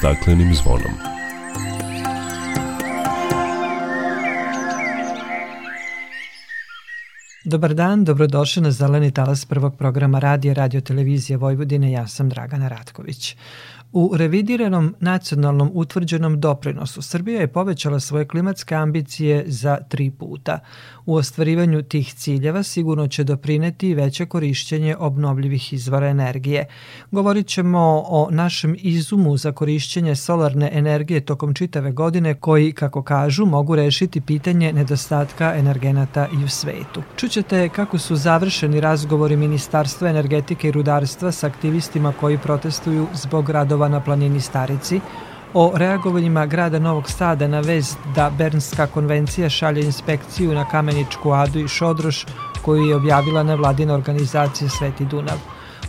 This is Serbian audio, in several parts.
staklenim zvonom. Dobar dan, dobrodošli na Zeleni talas prvog programa radija Radio Televizije Vojvodine. Ja sam Dragana Ratković. U revidiranom nacionalnom utvrđenom doprinosu Srbija je povećala svoje klimatske ambicije za tri puta. U ostvarivanju tih ciljeva sigurno će doprineti veće korišćenje obnovljivih izvora energije. Govorit ćemo o našem izumu za korišćenje solarne energije tokom čitave godine koji, kako kažu, mogu rešiti pitanje nedostatka energenata i u svetu. Čućete kako su završeni razgovori Ministarstva energetike i rudarstva sa aktivistima koji protestuju zbog radova na planini Starici, o reagovanjima grada Novog Sada na vez da Bernska konvencija šalje inspekciju na Kameničku Adu i Šodroš koju je objavila nevladina organizacija Sveti Dunav.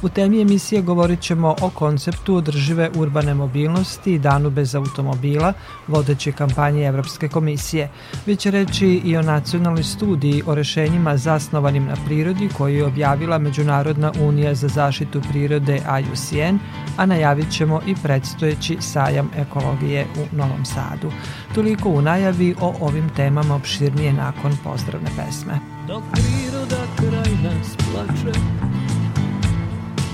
U temi emisije govorit ćemo o konceptu održive urbane mobilnosti i danu bez automobila, vodeće kampanje Evropske komisije. Biće reći i o nacionalnoj studiji o rešenjima zasnovanim na prirodi koju je objavila Međunarodna unija za zaštitu prirode IUCN, a najavit ćemo i predstojeći sajam ekologije u Novom Sadu. Toliko u najavi o ovim temama opširnije nakon pozdravne pesme. Dok priroda kraj nas plače,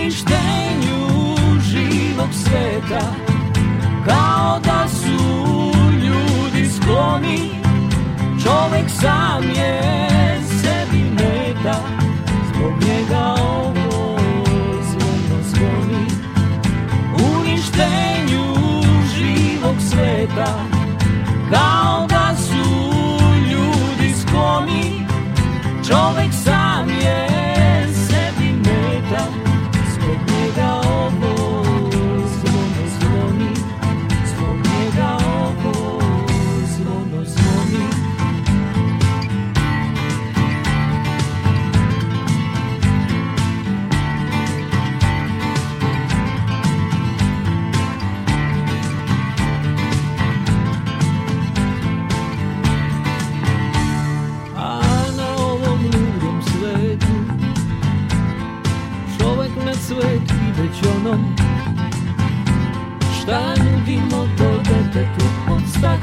uništenju živog sveta. Kao da su ljudi skloni Čovek sam je sebi meta. Zbog njega ovo zvono zvoni Uništenju živog sveta. Kao da su ljudi skloni Čovek sam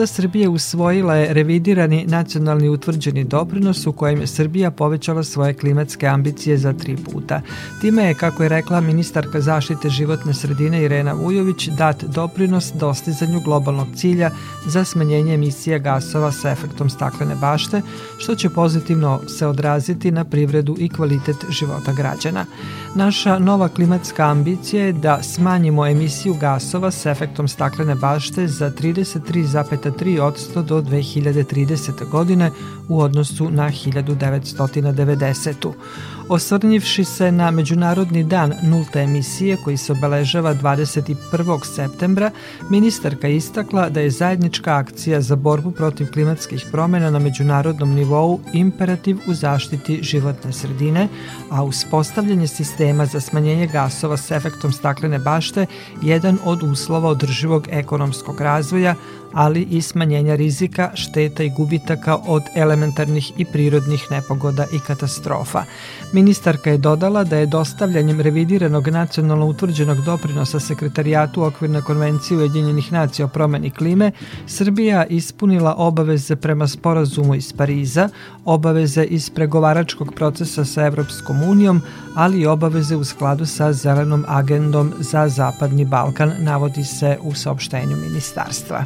Vlada Srbije usvojila je revidirani nacionalni utvrđeni doprinos u kojem je Srbija povećala svoje klimatske ambicije za tri puta. Time je, kako je rekla ministarka zaštite životne sredine Irena Vujović, dat doprinos dostizanju globalnog cilja za smanjenje emisija gasova sa efektom staklene bašte, što će pozitivno se odraziti na privredu i kvalitet života građana. Naša nova klimatska ambicija je da smanjimo emisiju gasova sa efektom staklene bašte za 33 2,3% do 2030. godine u odnosu na 1990. Osvrnjivši se na Međunarodni dan nulte emisije koji se obeležava 21. septembra, ministarka istakla da je zajednička akcija za borbu protiv klimatskih promena na međunarodnom nivou imperativ u zaštiti životne sredine, a uspostavljanje sistema za smanjenje gasova s efektom staklene bašte jedan od uslova održivog ekonomskog razvoja, ali i smanjenja rizika, šteta i gubitaka od elementarnih i prirodnih nepogoda i katastrofa. Ministarka je dodala da je dostavljanjem revidiranog nacionalno utvrđenog doprinosa sekretarijatu okvirne konvencije Ujedinjenih nacija o promeni klime, Srbija ispunila obaveze prema sporazumu iz Pariza, obaveze iz pregovaračkog procesa sa Evropskom unijom, ali i obaveze u skladu sa zelenom agendom za Zapadni Balkan, navodi se u saopštenju ministarstva.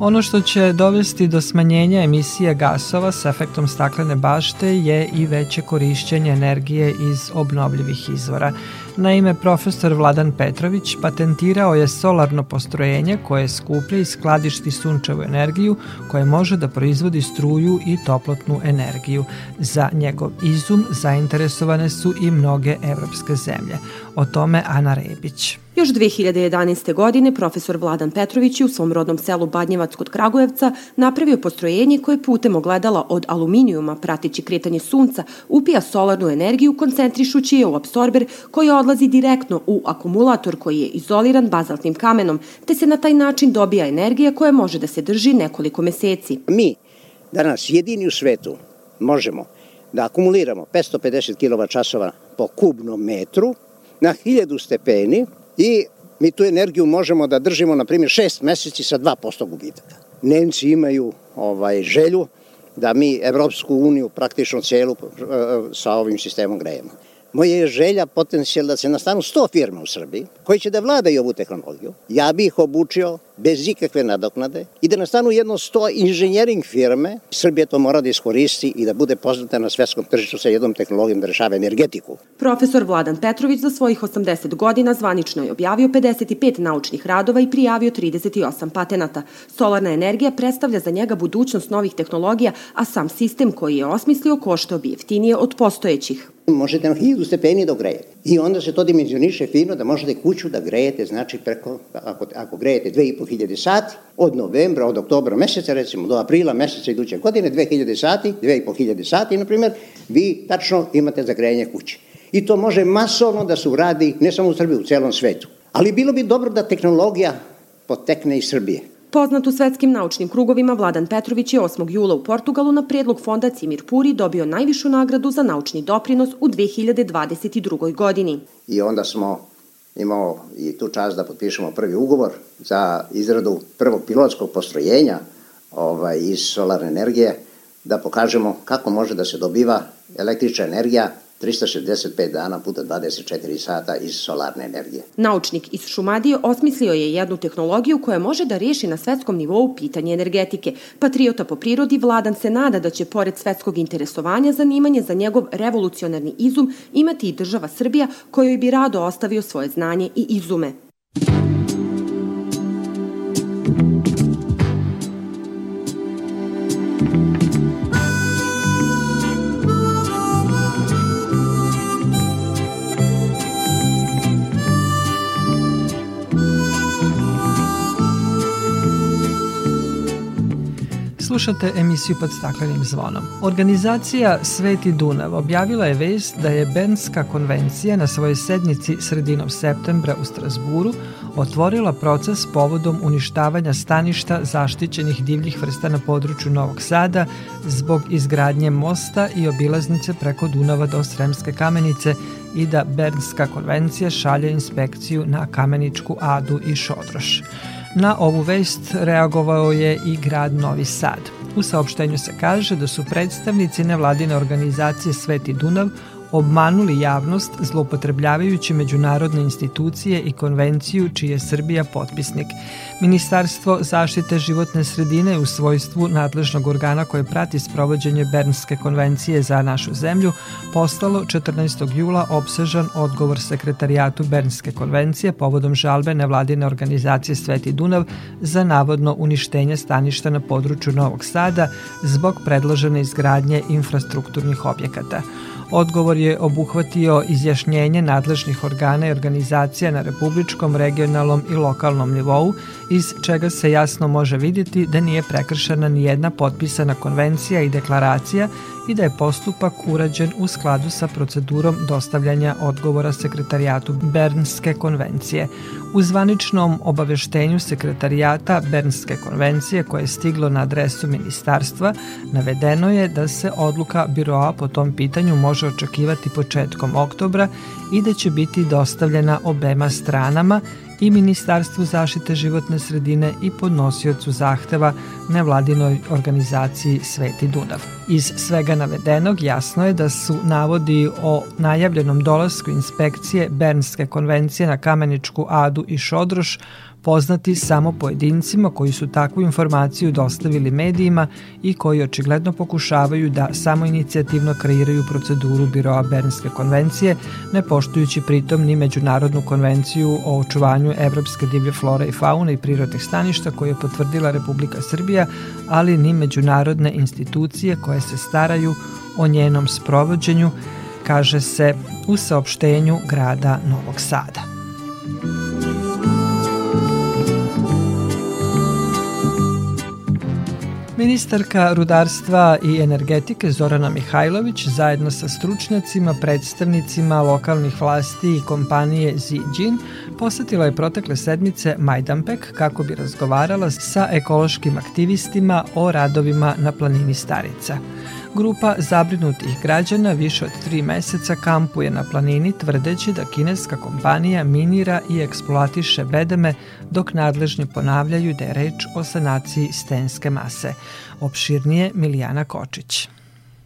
Ono što će dovesti do smanjenja emisija gasova sa efektom staklene bašte je i veće korišćenje energije iz obnovljivih izvora. Naime, profesor Vladan Petrović patentirao je solarno postrojenje koje skuplja i skladišti sunčevu energiju koje može da proizvodi struju i toplotnu energiju. Za njegov izum zainteresovane su i mnoge evropske zemlje. O tome Ana Rebić. Još 2011. godine profesor Vladan Petrović je u svom rodnom selu Badnjevac kod Kragujevca napravio postrojenje koje putem ogledala od aluminijuma prateći kretanje sunca upija solarnu energiju koncentrišući je u absorber koji odlazi direktno u akumulator koji je izoliran bazaltnim kamenom te se na taj način dobija energija koja može da se drži nekoliko meseci. Mi danas jedini u svetu možemo da akumuliramo 550 kWh po kubnom metru na 1000 stepeni i mi tu energiju možemo da držimo, na primjer, šest meseci sa 2% gubitaka. Nemci imaju ovaj želju da mi Evropsku uniju praktično celu eh, sa ovim sistemom grejemo. Moja je želja potencijal da se nastanu 100 firma u Srbiji koji će da vladaju ovu tehnologiju. Ja bih ih obučio bez ikakve nadoknade i da nastanu jedno 100 inženjering firme. Srbija to mora da iskoristi i da bude poznata na svetskom tržištu sa jednom tehnologijom da rešava energetiku. Profesor Vladan Petrović za svojih 80 godina zvanično je objavio 55 naučnih radova i prijavio 38 patenata. Solarna energija predstavlja za njega budućnost novih tehnologija, a sam sistem koji je osmislio košta bi jeftinije od postojećih možete na 1000 stepeni da grejete. I onda se to dimenzioniše fino da možete kuću da grejete, znači preko, ako, ako grejete 2500 sati, od novembra, od oktobra meseca, recimo do aprila meseca iduće godine, 2000 sati, 2500 sati, na primjer, vi tačno imate za grejanje kuće. I to može masovno da se uradi, ne samo u Srbiji, u celom svetu. Ali bilo bi dobro da tehnologija potekne iz Srbije. Poznat u svetskim naučnim krugovima, Vladan Petrović je 8. jula u Portugalu na predlog fonda Cimir Puri dobio najvišu nagradu za naučni doprinos u 2022. godini. I onda smo imao i tu čast da potpišemo prvi ugovor za izradu prvog pilotskog postrojenja ovaj, iz solarne energije, da pokažemo kako može da se dobiva električna energija 365 dana puta 24 sata iz solarne energije. Naučnik iz Šumadije osmislio je jednu tehnologiju koja može da reši na svetskom nivou pitanje energetike. Patriota po prirodi Vladan se nada da će pored svetskog interesovanja zanimanje za njegov revolucionarni izum imati i država Srbija kojoj bi rado ostavio svoje znanje i izume. Slušate emisiju pod staklenim zvonom. Organizacija Sveti Dunav objavila je vest da je Bernska konvencija na svojoj sednici sredinom septembra u Strasburu otvorila proces povodom uništavanja staništa zaštićenih divljih vrsta na području Novog Sada zbog izgradnje mosta i obilaznice preko Dunava do Sremske kamenice i da Bernska konvencija šalje inspekciju na Kameničku Adu i Šodroš. Na ovu vest reagovao je i grad Novi Sad. U saopštenju se kaže da su predstavnici nevladine organizacije Sveti Dunav obmanuli javnost zloupotrebljavajući međunarodne institucije i konvenciju čiji je Srbija potpisnik. Ministarstvo zaštite životne sredine u svojstvu nadležnog organa koje prati sprovođenje Bernske konvencije za našu zemlju postalo 14. jula obsežan odgovor sekretarijatu Bernske konvencije povodom žalbe nevladine organizacije Sveti Dunav za navodno uništenje staništa na području Novog Sada zbog predložene izgradnje infrastrukturnih objekata. Odgovor je obuhvatio izjašnjenje nadležnih organa i organizacija na republičkom, regionalnom i lokalnom nivou, iz čega se jasno može vidjeti da nije prekršena ni jedna potpisana konvencija i deklaracija i da je postupak urađen u skladu sa procedurom dostavljanja odgovora sekretarijatu Bernske konvencije. U zvaničnom obaveštenju sekretarijata Bernske konvencije koje je stiglo na adresu ministarstva navedeno je da se odluka biroa po tom pitanju može očekivati početkom oktobra i da će biti dostavljena obema stranama i Ministarstvu zaštite životne sredine i podnosiocu zahteva nevladinoj organizaciji Sveti Dunav. Iz svega navedenog jasno je da su navodi o najavljenom dolasku inspekcije Bernske konvencije na Kameničku Adu i Šodroš poznati samo pojedincima koji su takvu informaciju dostavili medijima i koji očigledno pokušavaju da samo inicijativno kreiraju proceduru Biroa Bernske konvencije, ne poštujući pritom ni Međunarodnu konvenciju o očuvanju evropske divlje flore i faune i prirodnih staništa koje je potvrdila Republika Srbija, ali ni međunarodne institucije koje se staraju o njenom sprovođenju, kaže se u saopštenju grada Novog Sada. Ministarka rudarstva i energetike Zorana Mihajlović zajedno sa stručnjacima, predstavnicima lokalnih vlasti i kompanije Zijin posetila je protekle sedmice Majdanpek kako bi razgovarala sa ekološkim aktivistima o radovima na planini Starica. Grupa zabrinutih građana više od tri meseca kampuje na planini tvrdeći da kineska kompanija minira i eksploatiše bedeme dok nadležni ponavljaju da je reč o sanaciji stenske mase. Opširnije Milijana Kočić.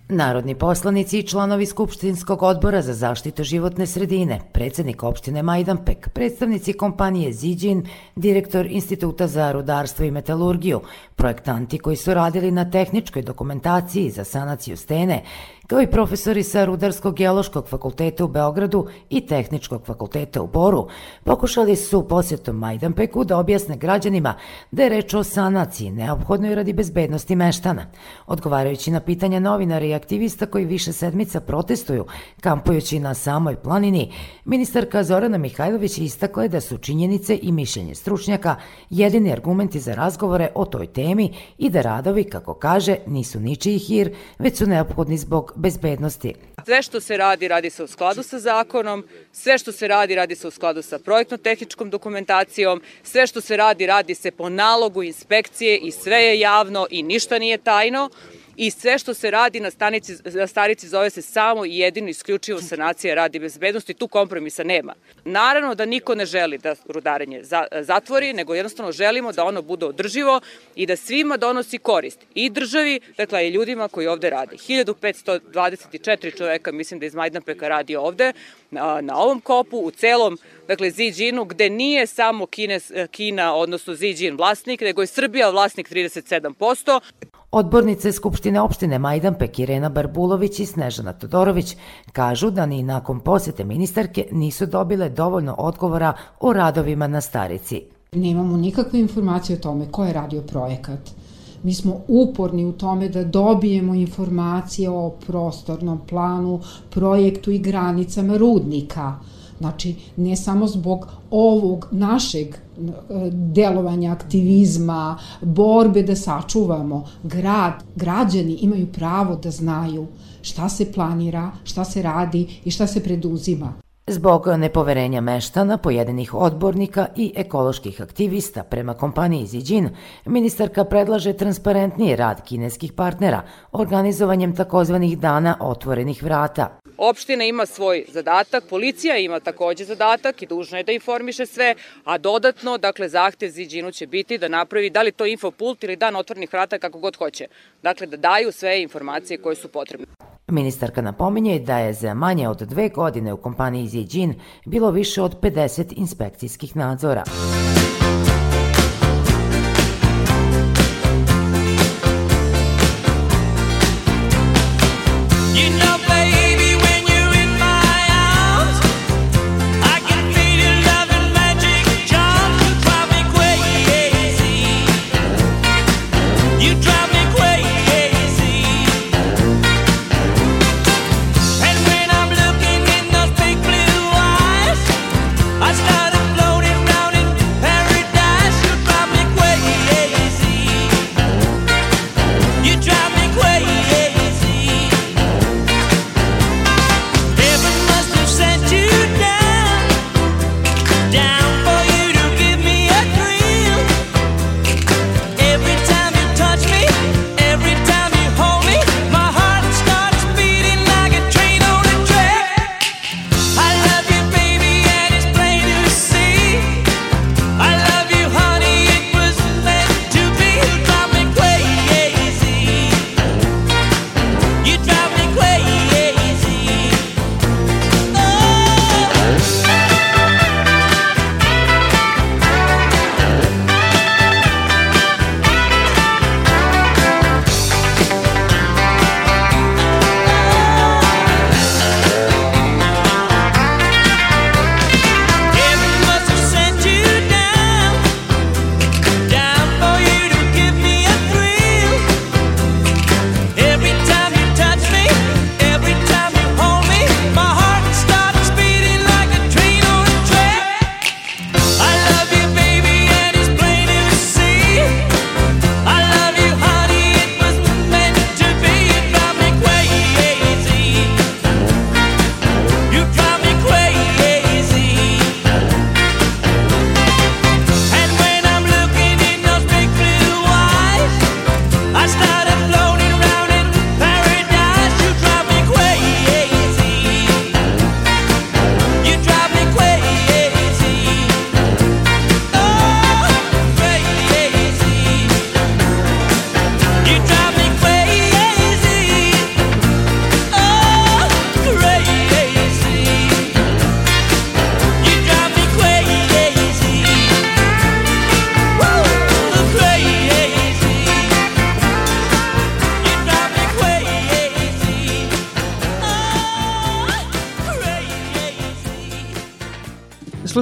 Narodni poslanici i članovi Skupštinskog odbora za zaštitu životne sredine, predsednik opštine Majdanpek, predstavnici kompanije Ziđin, direktor Instituta za rudarstvo i metalurgiju, projektanti koji su radili na tehničkoj dokumentaciji za sanaciju stene, kao i profesori sa Rudarsko-geološkog fakulteta u Beogradu i Tehničkog fakulteta u Boru, pokušali su posjetom Majdanpeku da objasne građanima da je reč o sanaciji neophodnoj radi bezbednosti meštana. Odgovarajući na pitanja novinara i aktivista koji više sedmica protestuju, kampujući na samoj planini, ministarka Zorana Mihajlović istakla je da su činjenice i mišljenje stručnjaka jedini argumenti za razgovore o toj temi i da radovi, kako kaže, nisu ničiji hir, već su neophodni zbog bezbednosti. Sve što se radi, radi se u skladu sa zakonom, sve što se radi, radi se u skladu sa projektno-tehničkom dokumentacijom, sve što se radi, radi se po nalogu inspekcije i sve je javno i ništa nije tajno i sve što se radi na, stanici, na starici zove se samo i jedino isključivo sanacija radi bezbednosti, tu kompromisa nema. Naravno da niko ne želi da rudarenje za, zatvori, nego jednostavno želimo da ono bude održivo i da svima donosi korist. I državi, dakle i ljudima koji ovde rade. 1524 čoveka, mislim da iz Majdanpeka radi ovde, na, ovom kopu, u celom dakle Ziđinu, gde nije samo Kines, Kina, odnosno Ziđin vlasnik, nego je Srbija vlasnik 37%. Odbornice Skupštine opštine Majdanpek Irena Barbulović i Snežana Todorović kažu da ni nakon posete ministarke nisu dobile dovoljno odgovora o radovima na Starici. Nemamo nikakve informacije o tome ko je radio projekat. Mi smo uporni u tome da dobijemo informacije o prostornom planu, projektu i granicama rudnika. Znači, ne samo zbog ovog našeg delovanja, aktivizma, borbe da sačuvamo grad, građani imaju pravo da znaju šta se planira, šta se radi i šta se preduzima. Zbog nepoverenja meštana, pojedinih odbornika i ekoloških aktivista prema kompaniji Ziđin, ministarka predlaže transparentniji rad kineskih partnera organizovanjem takozvanih dana otvorenih vrata. Opština ima svoj zadatak, policija ima takođe zadatak i dužna je da informiše sve, a dodatno, dakle, zahtev Ziđinu će biti da napravi da li to infopult ili dan otvornih vrata kako god hoće. Dakle, da daju sve informacije koje su potrebne. Ministarka napominje da je za manje od dve godine u kompaniji Zijin bilo više od 50 inspekcijskih nadzora.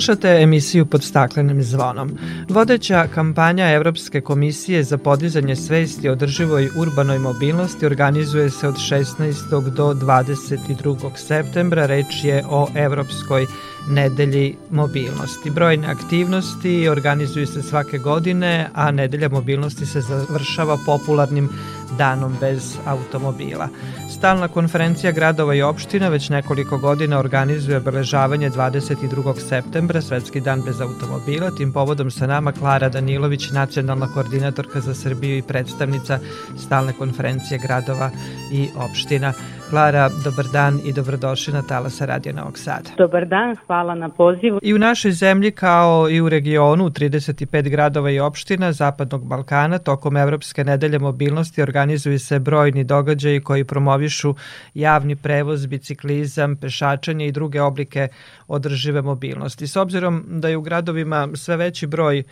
Slušate emisiju pod staklenim zvonom. Vodeća kampanja Evropske komisije za podizanje svesti o drživoj urbanoj mobilnosti organizuje se od 16. do 22. septembra. Reč je o Evropskoj nedelji mobilnosti. Brojne aktivnosti organizuju se svake godine, a nedelja mobilnosti se završava popularnim danom bez automobila. Stalna konferencija gradova i opština već nekoliko godina organizuje obeležavanje 22. septembra, Svetski dan bez automobila. Tim povodom sa nama Klara Danilović, nacionalna koordinatorka za Srbiju i predstavnica Stalne konferencije gradova i opština. Klara, dobar dan i dobrodošli na Talasa Radio Novog Sada. Dobar dan, hvala na pozivu. I u našoj zemlji kao i u regionu 35 gradova i opština Zapadnog Balkana tokom Evropske nedelje mobilnosti organizuju se brojni događaji koji promovišu javni prevoz, biciklizam, pešačanje i druge oblike održive mobilnosti. S obzirom da je u gradovima sve veći broj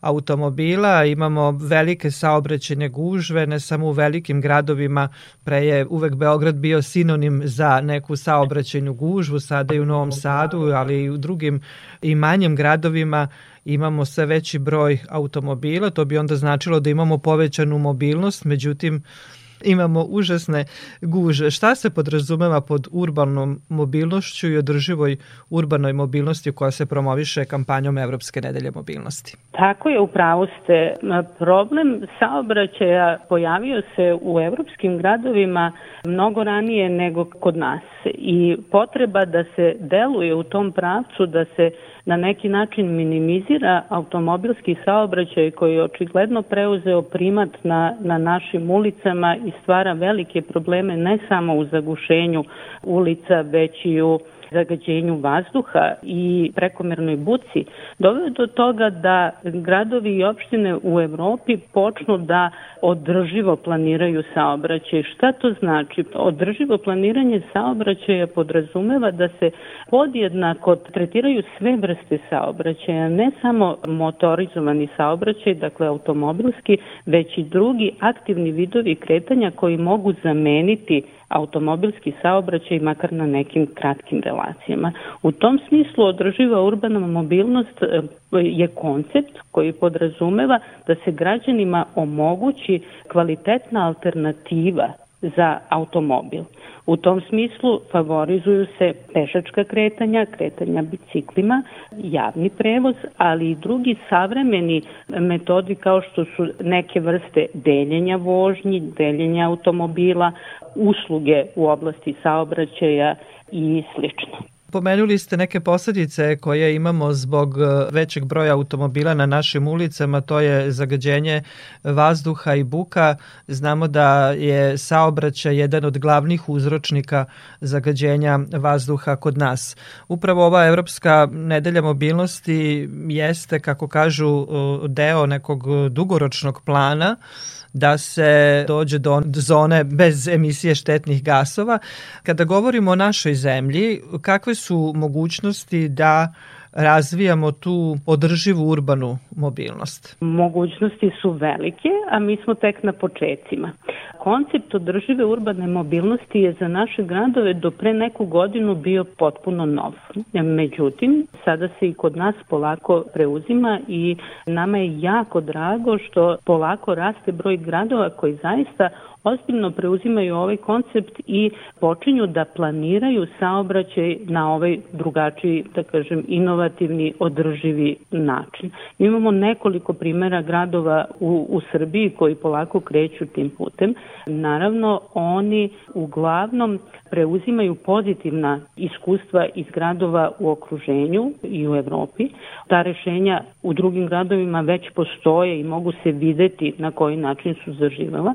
automobila, imamo velike saobraćene gužve, ne samo u velikim gradovima, pre je uvek Beograd bio sinonim za neku saobraćenu gužvu, sada i u Novom Sadu, ali i u drugim i manjim gradovima imamo sve veći broj automobila, to bi onda značilo da imamo povećanu mobilnost, međutim imamo užasne guže. Šta se podrazumeva pod urbanom mobilnošću i održivoj urbanoj mobilnosti koja se promoviše kampanjom Evropske nedelje mobilnosti? Tako je, upravo ste. Problem saobraćaja pojavio se u evropskim gradovima mnogo ranije nego kod nas i potreba da se deluje u tom pravcu, da se na neki način minimizira automobilski saobraćaj koji je očigledno preuzeo primat na, na našim ulicama i stvara velike probleme ne samo u zagušenju ulica, već i u zagađenju vazduha i prekomernoj buci doveo do toga da gradovi i opštine u Evropi počnu da održivo planiraju saobraćaj. Šta to znači? Održivo planiranje saobraćaja podrazumeva da se podjednako tretiraju sve vrste saobraćaja, ne samo motorizovani saobraćaj, dakle automobilski, već i drugi aktivni vidovi kretanja koji mogu zameniti automobilski saobraćaj makar na nekim kratkim relacijama. U tom smislu održiva urbana mobilnost e, je koncept koji podrazumeva da se građanima omogući kvalitetna alternativa za automobil. U tom smislu favorizuju se pešačka kretanja, kretanja biciklima, javni prevoz, ali i drugi savremeni metodi kao što su neke vrste deljenja vožnji, deljenja automobila, usluge u oblasti saobraćaja i slično. Pomenuli ste neke posledice koje imamo zbog e, većeg broja automobila na našim ulicama, to je zagađenje vazduha i buka. Znamo da je saobraćaj jedan od glavnih uzročnika zagađenja vazduha kod nas. Upravo ova Evropska nedelja mobilnosti jeste, kako kažu, e, deo nekog dugoročnog plana da se dođe do zone bez emisije štetnih gasova. Kada govorimo o našoj zemlji, kakve su mogućnosti da razvijamo tu održivu urbanu mobilnost? Mogućnosti su velike, a mi smo tek na početcima. Koncept održive urbane mobilnosti je za naše gradove do pre neku godinu bio potpuno nov. Međutim, sada se i kod nas polako preuzima i nama je jako drago što polako raste broj gradova koji zaista ozbiljno preuzimaju ovaj koncept i počinju da planiraju saobraćaj na ovaj drugačiji, da kažem, inovativni, održivi način. Mi imamo nekoliko primera gradova u, u Srbiji koji polako kreću tim putem. Naravno, oni uglavnom preuzimaju pozitivna iskustva iz gradova u okruženju i u Evropi. Ta rešenja u drugim gradovima već postoje i mogu se videti na koji način su zaživela.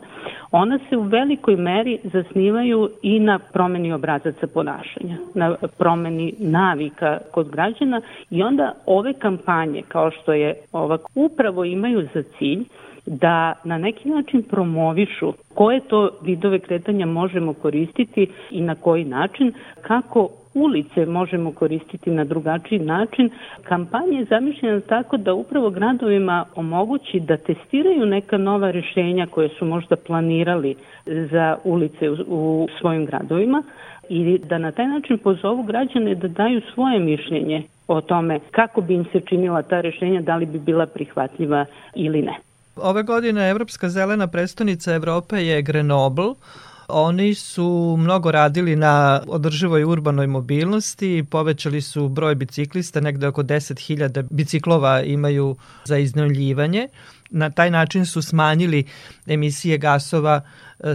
Ona se u velikoj meri zasnivaju i na promeni obrazaca ponašanja, na promeni navika kod građana i onda ove kampanje kao što je ova upravo imaju za cilj da na neki način promovišu koje to vidove kretanja možemo koristiti i na koji način, kako ulice možemo koristiti na drugačiji način. Kampanja je zamišljena tako da upravo gradovima omogući da testiraju neka nova rešenja koje su možda planirali za ulice u, svojim gradovima i da na taj način pozovu građane da daju svoje mišljenje o tome kako bi im se činila ta rešenja, da li bi bila prihvatljiva ili ne. Ove godine Evropska zelena prestonica Evrope je Grenoble, Oni su mnogo radili na održivoj urbanoj mobilnosti, povećali su broj biciklista, negde oko 10.000 biciklova imaju za iznajmljivanje. Na taj način su smanjili emisije gasova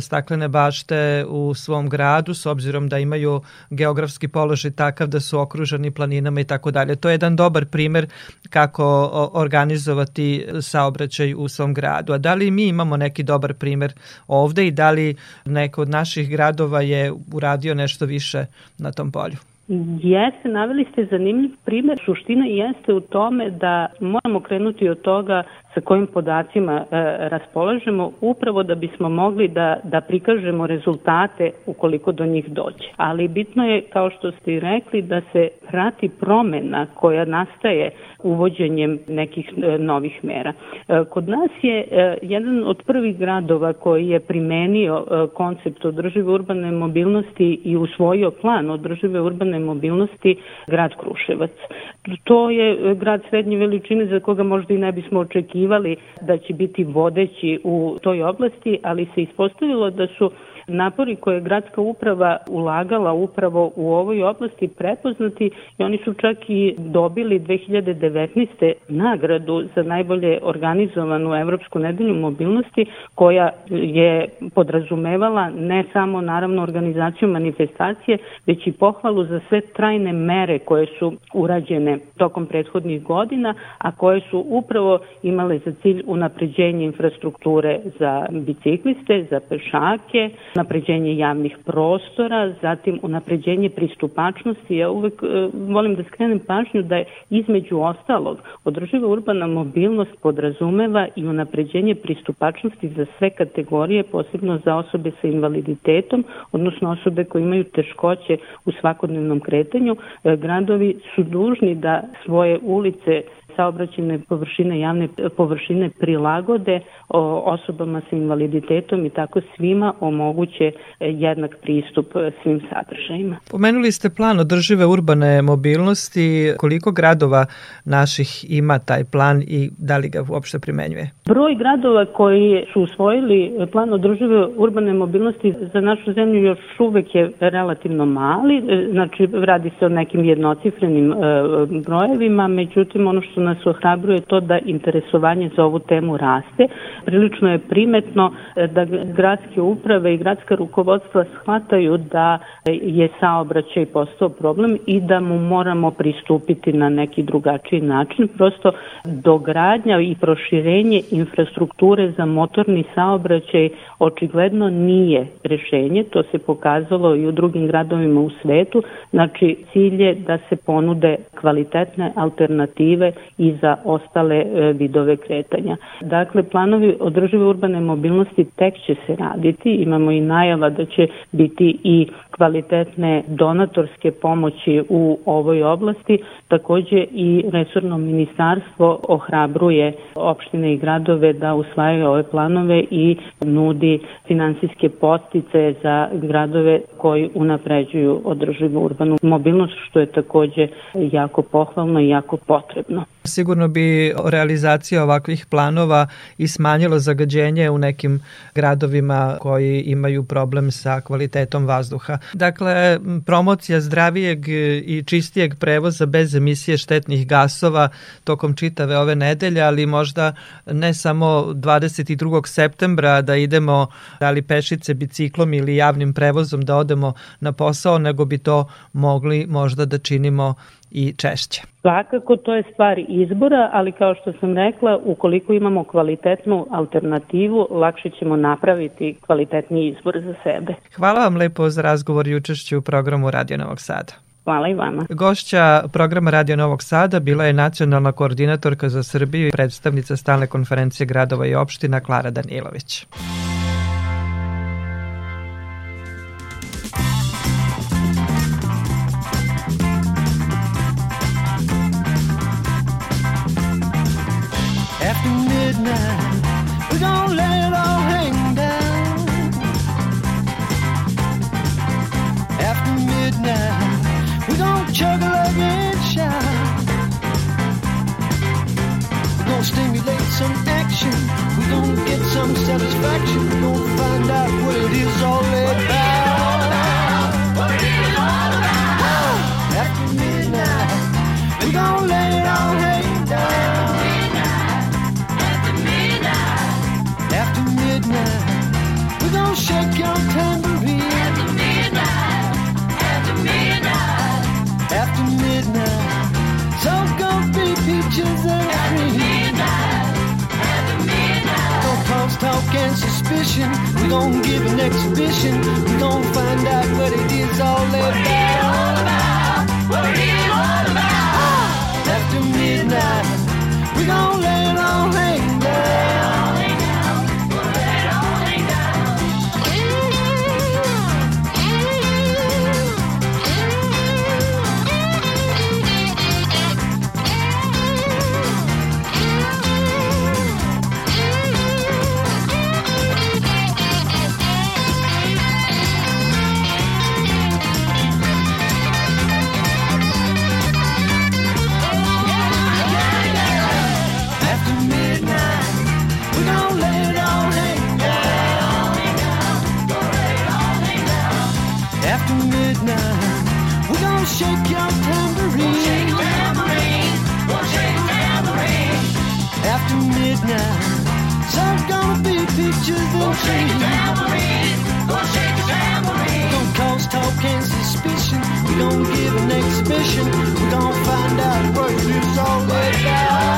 staklene bašte u svom gradu s obzirom da imaju geografski položaj takav da su okruženi planinama i tako dalje. To je jedan dobar primer kako organizovati saobraćaj u svom gradu. A da li mi imamo neki dobar primer ovde i da li neko od naših gradova je uradio nešto više na tom polju? Jeste, naveli ste zanimljiv primer. Suština jeste u tome da moramo krenuti od toga sa kojim podacima e, raspolažemo upravo da bismo mogli da, da prikažemo rezultate ukoliko do njih dođe. Ali bitno je, kao što ste i rekli, da se prati promena koja nastaje uvođenjem nekih e, novih mera. E, kod nas je e, jedan od prvih gradova koji je primenio e, koncept održive urbane mobilnosti i usvojio plan održive urbane mobilnosti grad Kruševac. To je grad srednje veličine za koga možda i ne bismo očekivali da će biti vodeći u toj oblasti, ali se ispostavilo da su napori koje je gradska uprava ulagala upravo u ovoj oblasti prepoznati i oni su čak i dobili 2019. nagradu za najbolje organizovanu Evropsku nedelju mobilnosti koja je podrazumevala ne samo naravno organizaciju manifestacije, već i pohvalu za sve trajne mere koje su urađene tokom prethodnih godina, a koje su upravo imale za cilj unapređenje infrastrukture za bicikliste, za pešake, napređenje javnih prostora, zatim unapređenje pristupačnosti. Ja uvek e, volim da skrenem pažnju da je između ostalog održiva urbana mobilnost podrazumeva i unapređenje pristupačnosti za sve kategorije, posebno za osobe sa invaliditetom, odnosno osobe koje imaju teškoće u svakodnevnom kretanju. E, gradovi su dužni da svoje ulice saobraćene površine, javne površine prilagode osobama sa invaliditetom i tako svima omoguće jednak pristup svim sadržajima. Pomenuli ste plan održive urbane mobilnosti. Koliko gradova naših ima taj plan i da li ga uopšte primenjuje? Broj gradova koji su usvojili plan održive urbane mobilnosti za našu zemlju još uvek je relativno mali, znači radi se o nekim jednocifrenim e, brojevima, međutim ono što nas ohrabruje to da interesovanje za ovu temu raste. Prilično je primetno e, da gradske uprave i gradska rukovodstva shvataju da je saobraćaj postao problem i da mu moramo pristupiti na neki drugačiji način. Prosto dogradnja i proširenje infrastrukture za motorni saobraćaj očigledno nije rešenje, to se pokazalo i u drugim gradovima u svetu, znači cilj je da se ponude kvalitetne alternative i za ostale e, vidove kretanja. Dakle, planovi održive urbane mobilnosti tek će se raditi, imamo i najava da će biti i kvalitetne donatorske pomoći u ovoj oblasti, takođe i resorno ministarstvo ohrabruje opštine i gradove da usvajaju ove planove i nudi finansijske postice za gradove koji unapređuju održivu urbanu mobilnost, što je takođe jako pohvalno i jako potrebno. Sigurno bi realizacija ovakvih planova i smanjilo zagađenje u nekim gradovima koji imaju problem sa kvalitetom vazduha. Dakle, promocija zdravijeg i čistijeg prevoza bez emisije štetnih gasova tokom čitave ove nedelje, ali možda ne samo 22. septembra da idemo da li pešice, biciklom ili javnim prevozom da odemo na posao, nego bi to mogli možda da činimo i češće. Svakako to je stvar izbora, ali kao što sam rekla, ukoliko imamo kvalitetnu alternativu, lakše ćemo napraviti kvalitetni izbor za sebe. Hvala vam lepo za razgovor i učešću u programu Radio Novog Sada. Hvala i vama. Gošća programa Radio Novog Sada bila je nacionalna koordinatorka za Srbiju i predstavnica stalne konferencije gradova i opština Klara Danilović. Some action. We're gonna get some satisfaction. We're gonna find out what it is all about. What it is all about. After midnight, we're gonna let it all hang down. After midnight, after midnight, we're gonna shake your tambourine. And suspicion. We gon' give an exhibition. We gon' find out what it is all about. What it is all about. What it is all about. After midnight, we gon' let it all hang shake your tambourine. We'll shake tambourine. We'll shake tambourine. After midnight, sun's gonna be pictures we'll and shake tambourine. We'll shake tambourine. Gon' cause talk and suspicion. We don't give an exhibition. We gon' find out what it's all about.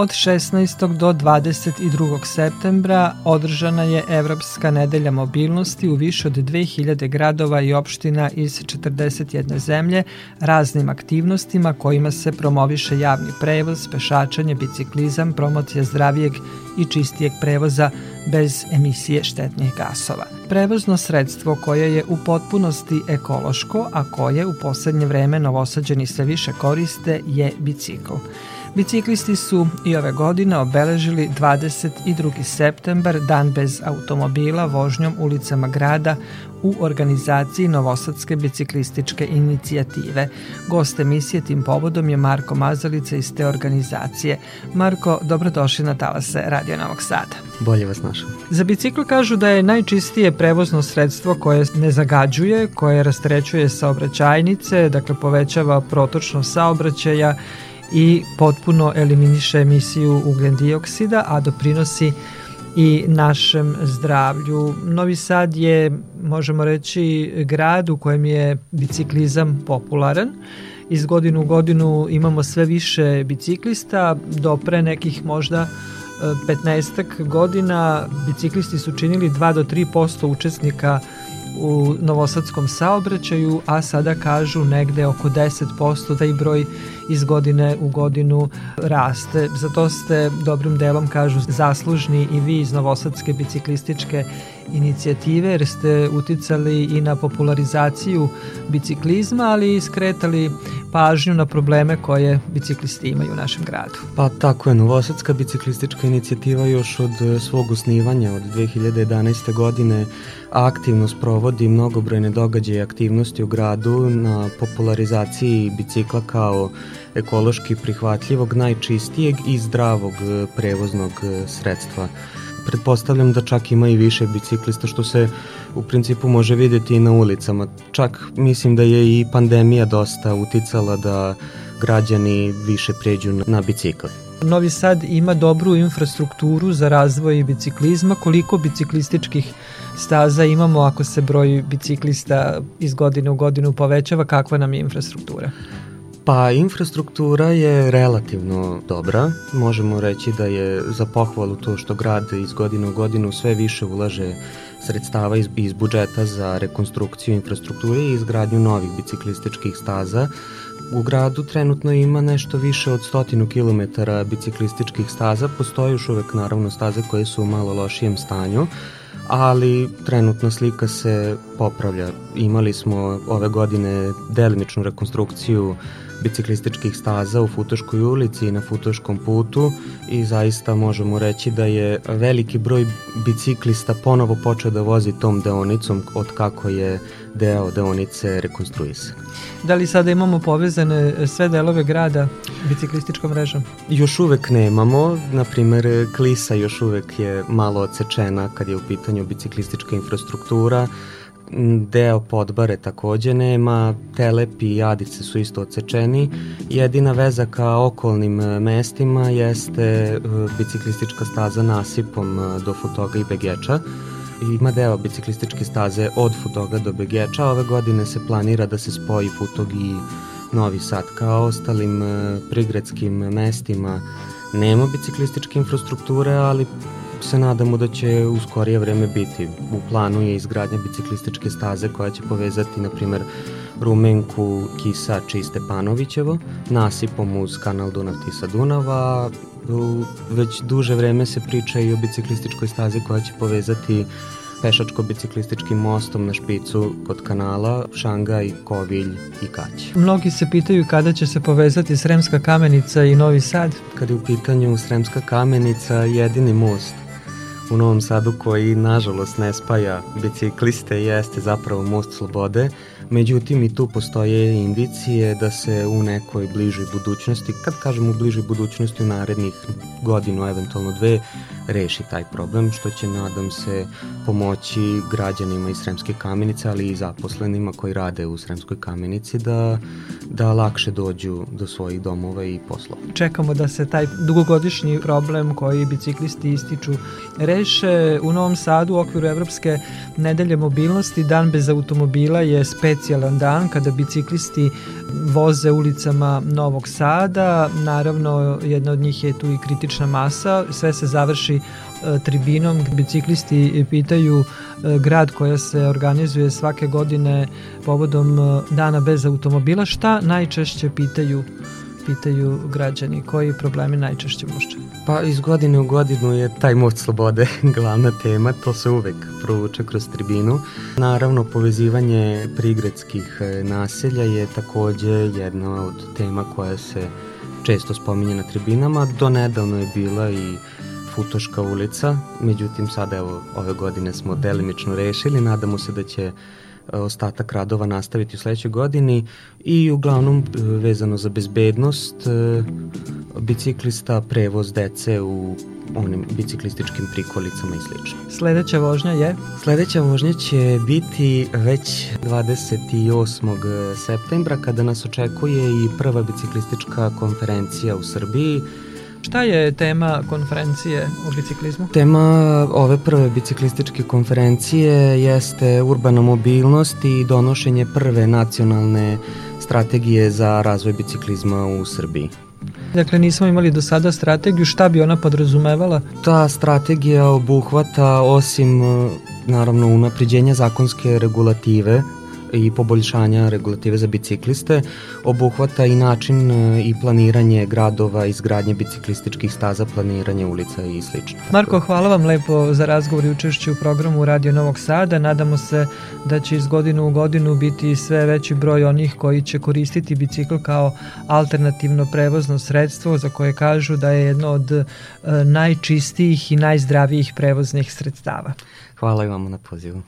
Od 16. do 22. septembra održana je Evropska nedelja mobilnosti u više od 2000 gradova i opština iz 41 zemlje raznim aktivnostima kojima se promoviše javni prevoz, pešačanje, biciklizam, promocija zdravijeg i čistijeg prevoza bez emisije štetnih gasova. Prevozno sredstvo koje je u potpunosti ekološko, a koje u poslednje vreme novosađeni sve više koriste je bicikl. Biciklisti su i ove godine obeležili 22. septembar, dan bez automobila, vožnjom ulicama grada u organizaciji Novosadske biciklističke inicijative. Gost emisije tim povodom je Marko Mazalica iz te organizacije. Marko, dobrodošli na Talase Radio Novog Sada. Bolje vas našao. Za bicikl kažu da je najčistije prevozno sredstvo koje ne zagađuje, koje rastrećuje saobraćajnice, dakle povećava protočnost saobraćaja i potpuno eliminiše emisiju ugljen dioksida, a doprinosi i našem zdravlju. Novi Sad je, možemo reći, grad u kojem je biciklizam popularan. Iz godinu u godinu imamo sve više biciklista, do pre nekih možda 15 e, godina biciklisti su činili 2 do 3% učesnika u novosadskom saobraćaju, a sada kažu negde oko 10% da i broj iz godine u godinu raste. Zato ste dobrim delom, kažu, zaslužni i vi iz Novosadske biciklističke inicijative, jer ste uticali i na popularizaciju biciklizma, ali i skretali pažnju na probleme koje biciklisti imaju u našem gradu. Pa tako je, Novosadska biciklistička inicijativa još od svog osnivanja, od 2011. godine, aktivno sprovodi mnogobrojne događaje i aktivnosti u gradu na popularizaciji bicikla kao ekološki prihvatljivog, najčistijeg i zdravog e, prevoznog e, sredstva. Pretpostavljam da čak ima i više biciklista što se u principu može videti i na ulicama. Čak mislim da je i pandemija dosta uticala da građani više pređu na bicikle. Novi Sad ima dobru infrastrukturu za razvoj biciklizma. Koliko biciklističkih staza imamo ako se broj biciklista iz godine u godinu povećava? Kakva nam je infrastruktura? Pa infrastruktura je relativno dobra. Možemo reći da je za pohvalu to što grad iz godine u godinu sve više ulaže sredstava iz, iz budžeta za rekonstrukciju infrastrukture i izgradnju novih biciklističkih staza. U gradu trenutno ima nešto više od stotinu kilometara biciklističkih staza, postoje još uvek naravno staze koje su u malo lošijem stanju, ali trenutna slika se popravlja. Imali smo ove godine delimičnu rekonstrukciju biciklističkih staza u Futoškoj ulici i na Futoškom putu i zaista možemo reći da je veliki broj biciklista ponovo počeo da vozi tom deonicom od kako je deo deonice rekonstruisan. Da li sada imamo povezane sve delove grada biciklističkom mrežom? Još uvek nemamo, na primer Klisa još uvek je malo odsečena kad je u pitanju biciklistička infrastruktura, deo podbare takođe nema, telepi i jadice su isto odsečeni. Jedina veza ka okolnim e, mestima jeste e, biciklistička staza nasipom e, do Futoga i Begeča. Ima deo biciklističke staze od Futoga do Begeča. Ove godine se planira da se spoji Futog i Novi Sad. Kao ostalim prigradskim mestima nema biciklističke infrastrukture, ali se nadamo da će u skorije vreme biti. U planu je izgradnja biciklističke staze koja će povezati, na primer, Rumenku, Kisač i Stepanovićevo, nasipom uz kanal Dunav-Tisa-Dunava. Već duže vreme se priča i o biciklističkoj stazi koja će povezati pešačko-biciklističkim mostom na špicu kod kanala Šangaj, Kovilj i Kać. Mnogi se pitaju kada će se povezati Sremska kamenica i Novi Sad. Kad je u pitanju Sremska kamenica, jedini most u Novom Sadu koji nažalost ne spaja bicikliste jeste zapravo Most Slobode, međutim i tu postoje indicije da se u nekoj bližoj budućnosti, kad kažem u bližoj budućnosti u narednih godinu, eventualno dve, reši taj problem, što će, nadam se, pomoći građanima iz Sremske kamenice, ali i zaposlenima koji rade u Sremskoj kamenici da da lakše dođu do svojih domova i poslova. Čekamo da se taj dugogodišnji problem koji biciklisti ističu reše. U Novom Sadu u okviru Evropske nedelje mobilnosti Dan bez automobila je specijalan dan kada biciklisti voze ulicama Novog Sada. Naravno, jedna od njih je tu i kritična masa. Sve se završi e, tribinom. Biciklisti pitaju e, grad koja se organizuje svake godine povodom e, dana bez automobila. Šta najčešće pitaju pitaju građani? Koji problemi najčešće mušće? Pa iz godine u godinu je taj most slobode glavna tema, to se uvek provuče kroz tribinu. Naravno, povezivanje prigradskih e, naselja je takođe jedna od tema koja se često spominje na tribinama. Do nedavno je bila i Futoška ulica, međutim sada evo ove godine smo delimično rešili, nadamo se da će ostatak radova nastaviti u sledećoj godini i uglavnom e, vezano za bezbednost e, biciklista, prevoz dece u onim biciklističkim prikolicama i slično. Sledeća vožnja je? Sledeća vožnja će biti već 28. septembra kada nas očekuje i prva biciklistička konferencija u Srbiji Šta je tema konferencije o biciklizmu? Tema ove prve biciklističke konferencije jeste urbana mobilnost i donošenje prve nacionalne strategije za razvoj biciklizma u Srbiji. Dakle, nismo imali do sada strategiju, šta bi ona podrazumevala? Ta strategija obuhvata osim naravno unapređenja zakonske regulative i poboljšanja regulative za bicikliste, obuhvata i način e, i planiranje gradova, izgradnje biciklističkih staza, planiranje ulica i sl. Marko, hvala vam lepo za razgovor i učešće u programu Radio Novog Sada. Nadamo se da će iz godinu u godinu biti sve veći broj onih koji će koristiti bicikl kao alternativno prevozno sredstvo za koje kažu da je jedno od e, najčistijih i najzdravijih prevoznih sredstava. Hvala i vama na pozivu.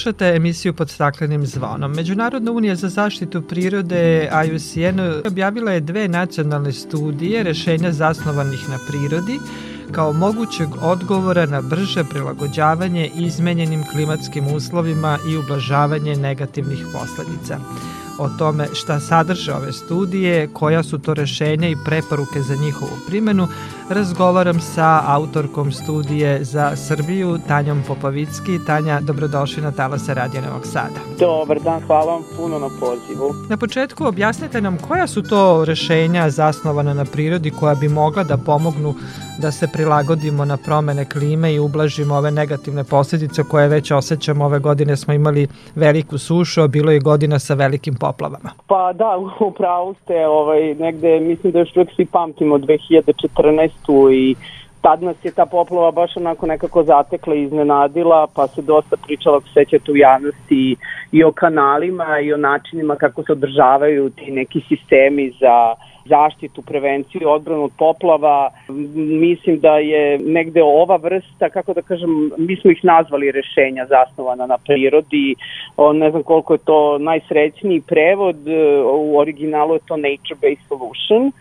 Slušate emisiju pod staklenim zvonom. Međunarodna unija za zaštitu prirode IUCN objavila je dve nacionalne studije rešenja zasnovanih na prirodi kao mogućeg odgovora na brže prilagođavanje izmenjenim klimatskim uslovima i ublažavanje negativnih posledica o tome šta sadrže ove studije, koja su to rešenja i preporuke za njihovu primenu, razgovaram sa autorkom studije za Srbiju, Tanjom Popovicki. Tanja, dobrodošli na Talase Radio Novog Sada. Dobar dan, hvala vam puno na pozivu. Na početku objasnite nam koja su to rešenja zasnovana na prirodi koja bi mogla da pomognu da se prilagodimo na promene klime i ublažimo ove negativne posledice koje već osjećamo. Ove godine smo imali veliku sušu, a bilo je godina sa velikim poplavama. Pa da, upravo ste, ovaj, negde, mislim da još uvek svi pamtimo 2014. i tad nas je ta poplava baš onako nekako zatekla i iznenadila, pa se dosta pričalo, ako sećate u javnosti, i o kanalima i o načinima kako se održavaju ti neki sistemi za zaštitu, prevenciju odbranu od poplava. Mislim da je negde ova vrsta, kako da kažem, mi smo ih nazvali rešenja zasnovana na prirodi. O, ne znam koliko je to najsrećniji prevod, u originalu je to Nature-Based Solution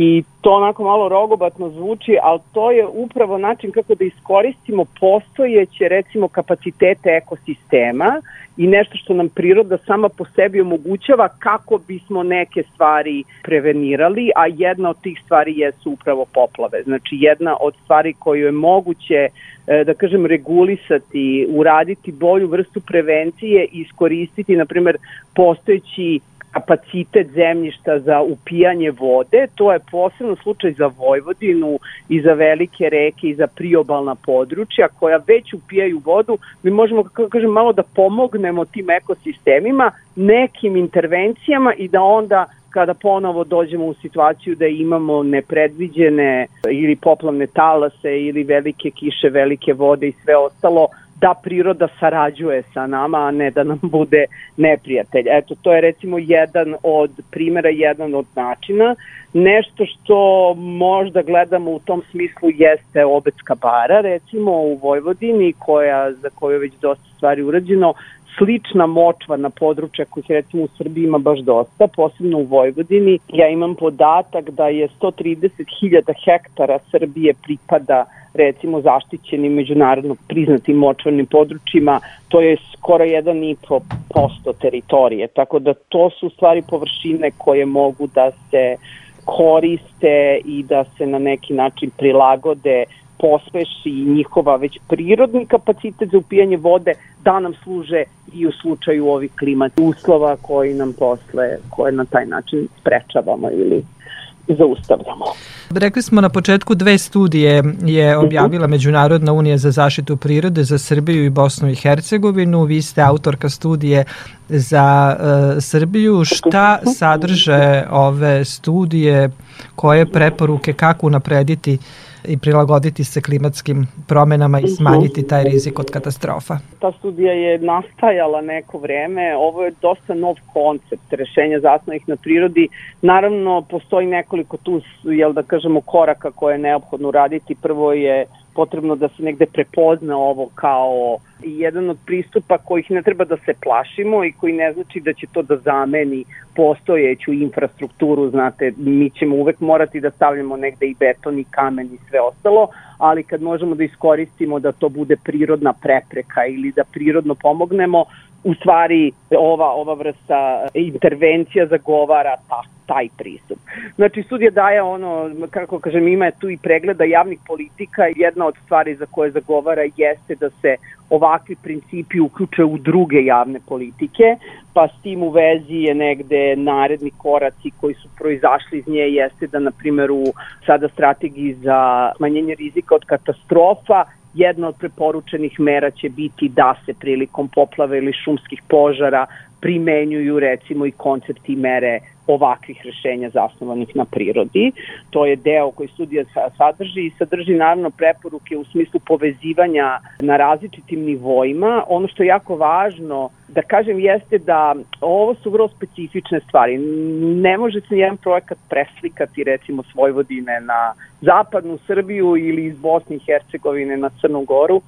i to onako malo rogobatno zvuči, ali to je upravo način kako da iskoristimo postojeće recimo kapacitete ekosistema i nešto što nam priroda sama po sebi omogućava kako bismo neke stvari prevenirali, a jedna od tih stvari jesu upravo poplave. Znači jedna od stvari koju je moguće e, da kažem regulisati, uraditi bolju vrstu prevencije i iskoristiti na primer postojeći kapacitet zemljišta za upijanje vode. To je posebno slučaj za Vojvodinu i za velike reke i za priobalna područja koja već upijaju vodu. Mi možemo, kako kažem, malo da pomognemo tim ekosistemima nekim intervencijama i da onda kada ponovo dođemo u situaciju da imamo nepredviđene ili poplavne talase ili velike kiše, velike vode i sve ostalo, da priroda sarađuje sa nama, a ne da nam bude neprijatelj. Eto, to je recimo jedan od primjera, jedan od načina. Nešto što možda gledamo u tom smislu jeste Obecka bara, recimo u Vojvodini, koja, za koju je već dosta stvari urađeno, slična močvarna područja kojih recimo u Srbiji ima baš dosta, posebno u Vojvodini. Ja imam podatak da je 130.000 hektara Srbije pripada recimo zaštićenim međunarodno priznatim močvarnim područjima, to je skoro 1,5% teritorije, tako da to su stvari površine koje mogu da se koriste i da se na neki način prilagode pospeši njihova već prirodni kapacitet za upijanje vode da nam služe i u slučaju ovih klimatskih uslova koji nam posle, koje na taj način sprečavamo ili zaustavljamo. Rekli smo na početku dve studije je mhm. objavila Međunarodna unija za zaštitu prirode za Srbiju i Bosnu i Hercegovinu. Vi ste autorka studije za uh, Srbiju. Šta sadrže ove studije, koje preporuke, kako unaprediti i prilagoditi se klimatskim promenama i mhm. smanjiti taj rizik od katastrofa? Ta studija je nastajala neko vreme, ovo je dosta nov koncept rešenja zasnovih na prirodi. Naravno, postoji nekoliko tu, jel da kažemo, koraka koje je neophodno raditi. Prvo je potrebno da se negde prepozna ovo kao jedan od pristupa kojih ne treba da se plašimo i koji ne znači da će to da zameni postojeću infrastrukturu, znate, mi ćemo uvek morati da stavljamo negde i beton i kamen i sve ostalo, ali kad možemo da iskoristimo da to bude prirodna prepreka ili da prirodno pomognemo, u stvari ova, ova vrsta intervencija zagovara ta, taj pristup. Znači, studija daje ono, kako kažem, ima tu i pregleda javnih politika. Jedna od stvari za koje zagovara jeste da se ovakvi principi uključe u druge javne politike, pa s tim u vezi je negde naredni koraci koji su proizašli iz nje jeste da, na primjer, u sada strategiji za smanjenje rizika od katastrofa jedna od preporučenih mera će biti da se prilikom poplave ili šumskih požara primenjuju recimo i koncepti mere ovakvih rešenja zasnovanih na prirodi. To je deo koji studija sadrži i sadrži naravno preporuke u smislu povezivanja na različitim nivoima. Ono što je jako važno da kažem jeste da ovo su vrlo specifične stvari. Ne može se jedan projekat preslikati recimo s Vojvodine na zapadnu Srbiju ili iz Bosne i Hercegovine na Crnu Goru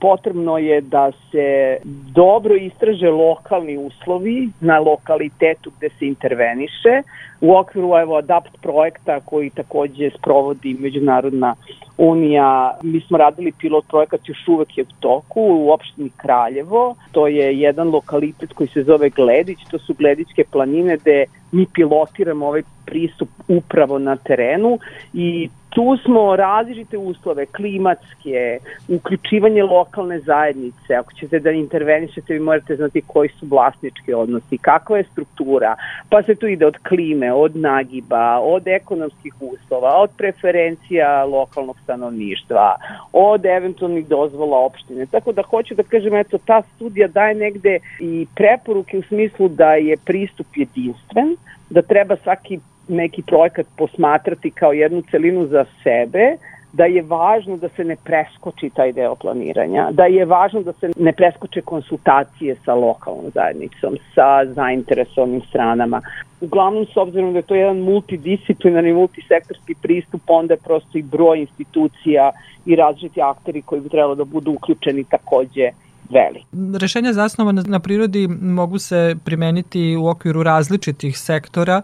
potrebno je da se dobro istraže lokalni uslovi na lokalitetu gde se interveniše. U okviru evo, ADAPT projekta koji takođe sprovodi Međunarodna unija, mi smo radili pilot projekat još uvek je u toku u opštini Kraljevo. To je jedan lokalitet koji se zove Gledić, to su Gledićke planine gde mi pilotiramo ovaj pristup upravo na terenu i tu smo različite uslove, klimatske, uključivanje lokalne zajednice, ako ćete da intervenišete, vi morate znati koji su vlasnički odnosi, kakva je struktura, pa se tu ide od klime, od nagiba, od ekonomskih uslova, od preferencija lokalnog stanovništva, od eventualnih dozvola opštine. Tako da hoću da kažem, eto, ta studija daje negde i preporuke u smislu da je pristup jedinstven, da treba svaki neki projekat posmatrati kao jednu celinu za sebe, da je važno da se ne preskoči taj deo planiranja, da je važno da se ne preskoče konsultacije sa lokalnom zajednicom, sa zainteresovanim stranama. Uglavnom, s obzirom da je to jedan multidisciplinarni, multisektorski pristup, onda je prosto i broj institucija i različiti akteri koji bi trebalo da budu uključeni takođe veli. Rešenja zasnovane na prirodi mogu se primeniti u okviru različitih sektora,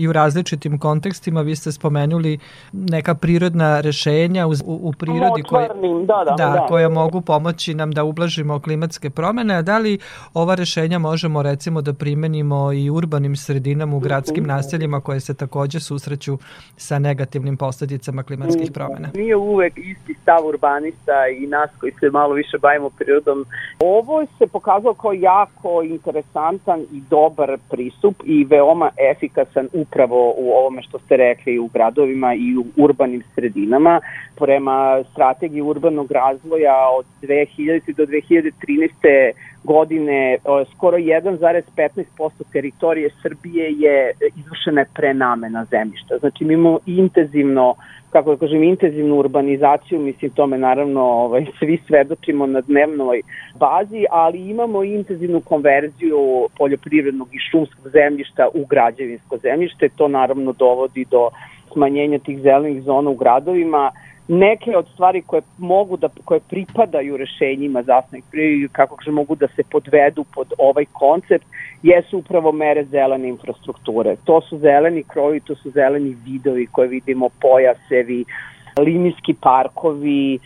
i u različitim kontekstima. Vi ste spomenuli neka prirodna rešenja u, u prirodi koje, da, da, da, da, koja mogu pomoći nam da ublažimo klimatske promene. A da li ova rešenja možemo recimo da primenimo i urbanim sredinama u gradskim mhm. naseljima koje se takođe susreću sa negativnim posledicama klimatskih promena? Nije uvek isti stav urbanista i nas koji se malo više bavimo prirodom. Ovo se pokazalo kao jako interesantan i dobar pristup i veoma efikasan u upravo u ovome što ste rekli u gradovima i u urbanim sredinama. Prema strategiji urbanog razvoja od 2000. do 2013 godine skoro 1,15% teritorije Srbije je izvršena prenamena zemljišta. Znači mi imamo intenzivno kako da kažem, intenzivnu urbanizaciju, mislim tome naravno ovaj, svi svedočimo na dnevnoj bazi, ali imamo i intenzivnu konverziju poljoprivrednog i šumskog zemljišta u građevinsko zemljište, to naravno dovodi do smanjenja tih zelenih zona u gradovima, neke od stvari koje mogu da koje pripadaju rešenjima prirodi kako kaže mogu da se podvedu pod ovaj koncept jesu upravo mere zelene infrastrukture. To su zeleni krovi, to su zeleni vidovi koje vidimo, pojasevi, linijski parkovi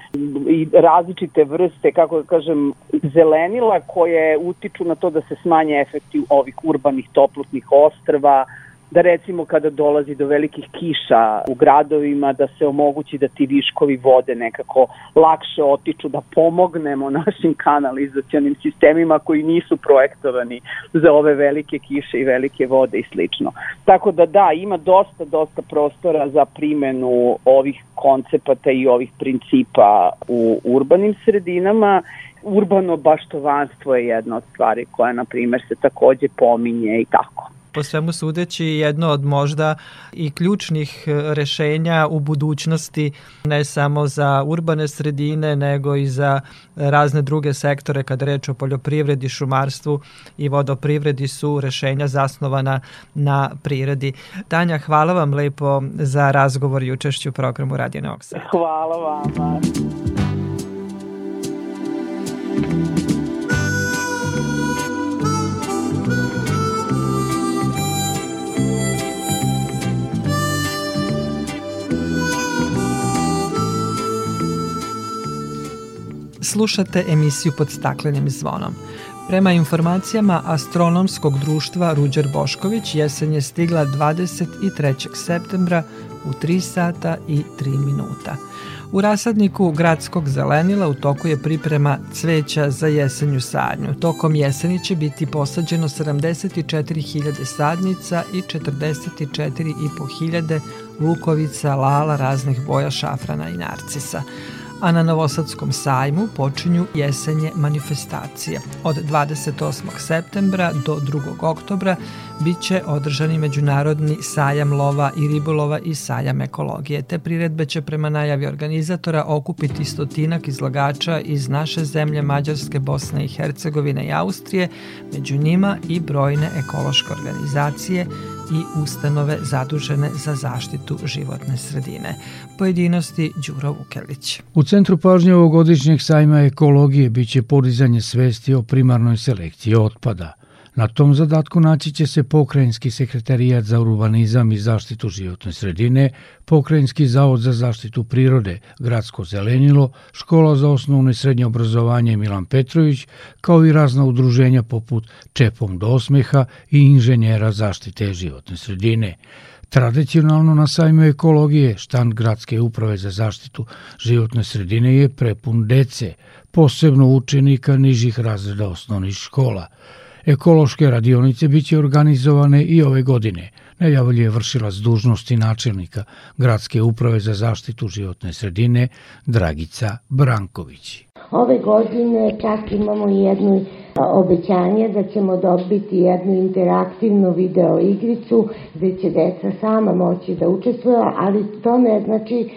i različite vrste, kako da kažem, zelenila koje utiču na to da se smanje efekti ovih urbanih toplotnih ostrva, da recimo kada dolazi do velikih kiša u gradovima da se omogući da ti viškovi vode nekako lakše otiču, da pomognemo našim kanalizacionim sistemima koji nisu projektovani za ove velike kiše i velike vode i slično. Tako da da, ima dosta, dosta prostora za primenu ovih koncepata i ovih principa u urbanim sredinama urbano baštovanstvo je jedna od stvari koja, na primer, se takođe pominje i tako po svemu sudeći jedno od možda i ključnih e, rešenja u budućnosti ne samo za urbane sredine nego i za razne druge sektore kada reč o poljoprivredi, šumarstvu i vodoprivredi su rešenja zasnovana na prirodi. Tanja, hvala vam lepo za razgovor i učešću u programu Radio Novog. Hvala vama. Slušate emisiju pod staklenim zvonom. Prema informacijama Astronomskog društva Ruđer Bošković, jesen je stigla 23. septembra u 3 sata i 3 minuta. U rasadniku gradskog zelenila u toku je priprema cveća za jesenju sadnju. Tokom jeseni će biti posađeno 74.000 sadnica i 44.500 lukovica, lala raznih boja šafrana i narcisa a na Novosadskom sajmu počinju jesenje manifestacije. Od 28. septembra do 2. oktobra biće održani Međunarodni sajam lova i ribolova i sajam ekologije. Te priredbe će prema najavi organizatora okupiti stotinak izlagača iz naše zemlje Mađarske, Bosne i Hercegovine i Austrije, među njima i brojne ekološke organizacije i ustanove zadužene za zaštitu životne sredine. Pojedinosti Đuro Vukelić. U centru pažnje ovogodišnjeg sajma ekologije biće podizanje svesti o primarnoj selekciji otpada – Na tom zadatku naći će se Pokrajinski sekretarijat za urbanizam i zaštitu životne sredine, Pokrajinski zavod za zaštitu prirode, Gradsko zelenilo, Škola za osnovno i srednje obrazovanje Milan Petrović, kao i razna udruženja poput Čepom do osmeha i inženjera zaštite životne sredine. Tradicionalno na sajmu ekologije štand Gradske uprave za zaštitu životne sredine je prepun dece, posebno učenika nižih razreda osnovnih škola – Ekološke radionice biće organizovane i ove godine. Najavljuje vršilac dužnosti načelnika Gradske uprave za zaštitu životne sredine Dragica Branković. Ove godine čak imamo jednu obećanje da ćemo dobiti jednu interaktivnu video igricu gde će deca sama moći da učestvuju, ali to ne znači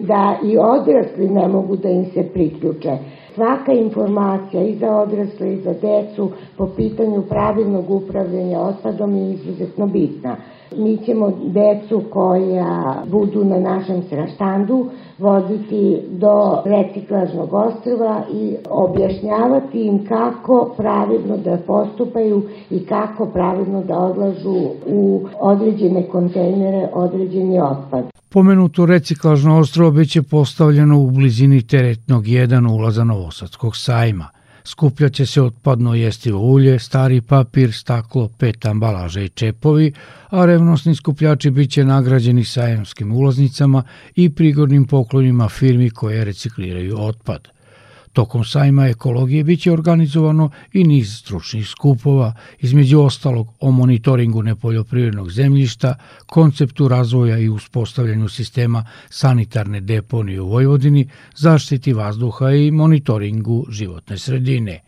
da i odrasli ne mogu da im se priključe. Svaka informacija i za odrasle i za decu po pitanju pravilnog upravljanja otpadom je izuzetno bitna. Mi ćemo decu koja budu na našem sraštandu voziti do reciklažnog ostrva i objašnjavati im kako pravilno da postupaju i kako pravilno da odlažu u određene kontejnere određeni otpad. Pomenuto reciklažno ostrovo biće postavljeno u blizini teretnog 1 ulaza Novosadskog sajma. Skupljaće se otpadno jestivo ulje, stari papir, staklo, pet ambalaža i čepovi, a revnosni skupljači biće nagrađeni sajamskim ulaznicama i prigornim poklonima firmi koje recikliraju otpad. Tokom sajma ekologije biće organizovano i niz stručnih skupova, između ostalog o monitoringu nepoljoprivrednog zemljišta, konceptu razvoja i uspostavljanju sistema sanitarne deponije u Vojvodini, zaštiti vazduha i monitoringu životne sredine –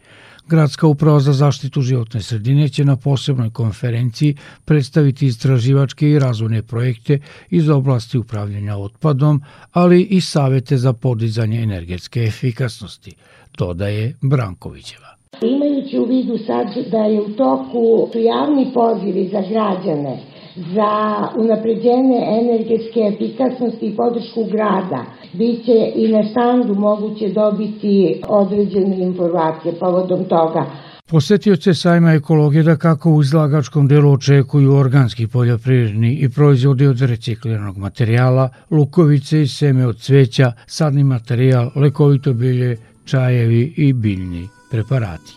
Gradska uprava za zaštitu životne sredine će na posebnoj konferenciji predstaviti istraživačke i razvojne projekte iz oblasti upravljanja otpadom, ali i savete za podizanje energetske efikasnosti, dodaje Brankovićeva. Imajući u vidu sad da je u toku javni pozivi za građane za unapređenje energetske efikasnosti i podršku grada. Biće i na štandu moguće dobiti određene informacije povodom toga. Posetioce sajma ekologije da kako u izlagačkom delu očekuju organski poljoprivredni i proizvodi od recikliranog materijala, lukovice i seme od cveća, sadni materijal, lekovito bilje, čajevi i biljni preparati.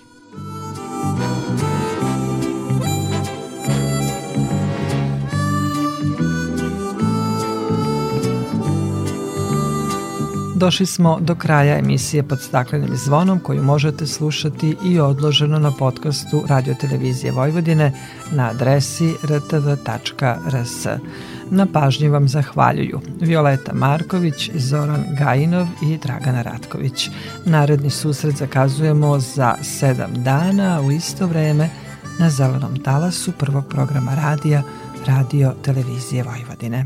Došli smo do kraja emisije pod staklenim zvonom koju možete slušati i odloženo na podcastu Radio Televizije Vojvodine na adresi rtv.rs. Na pažnji vam zahvaljuju Violeta Marković, Zoran Gajinov i Dragana Ratković. Naredni susret zakazujemo za sedam dana u isto vreme na zelenom talasu prvog programa radija Radio Televizije Vojvodine.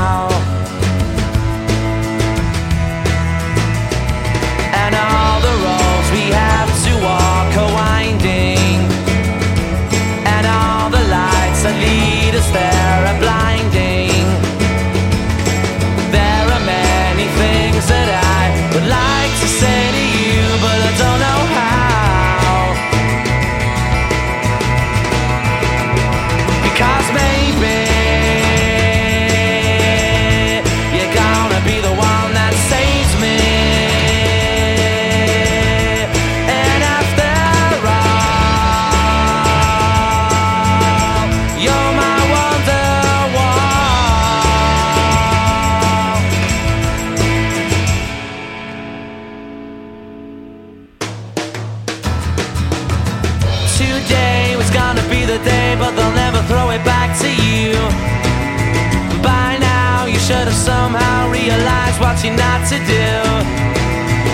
taught you not to do.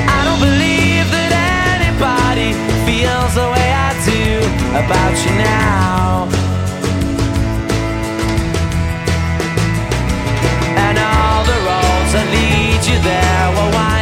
I don't believe that anybody feels the way I do about you now. And all the roads that lead you there were well,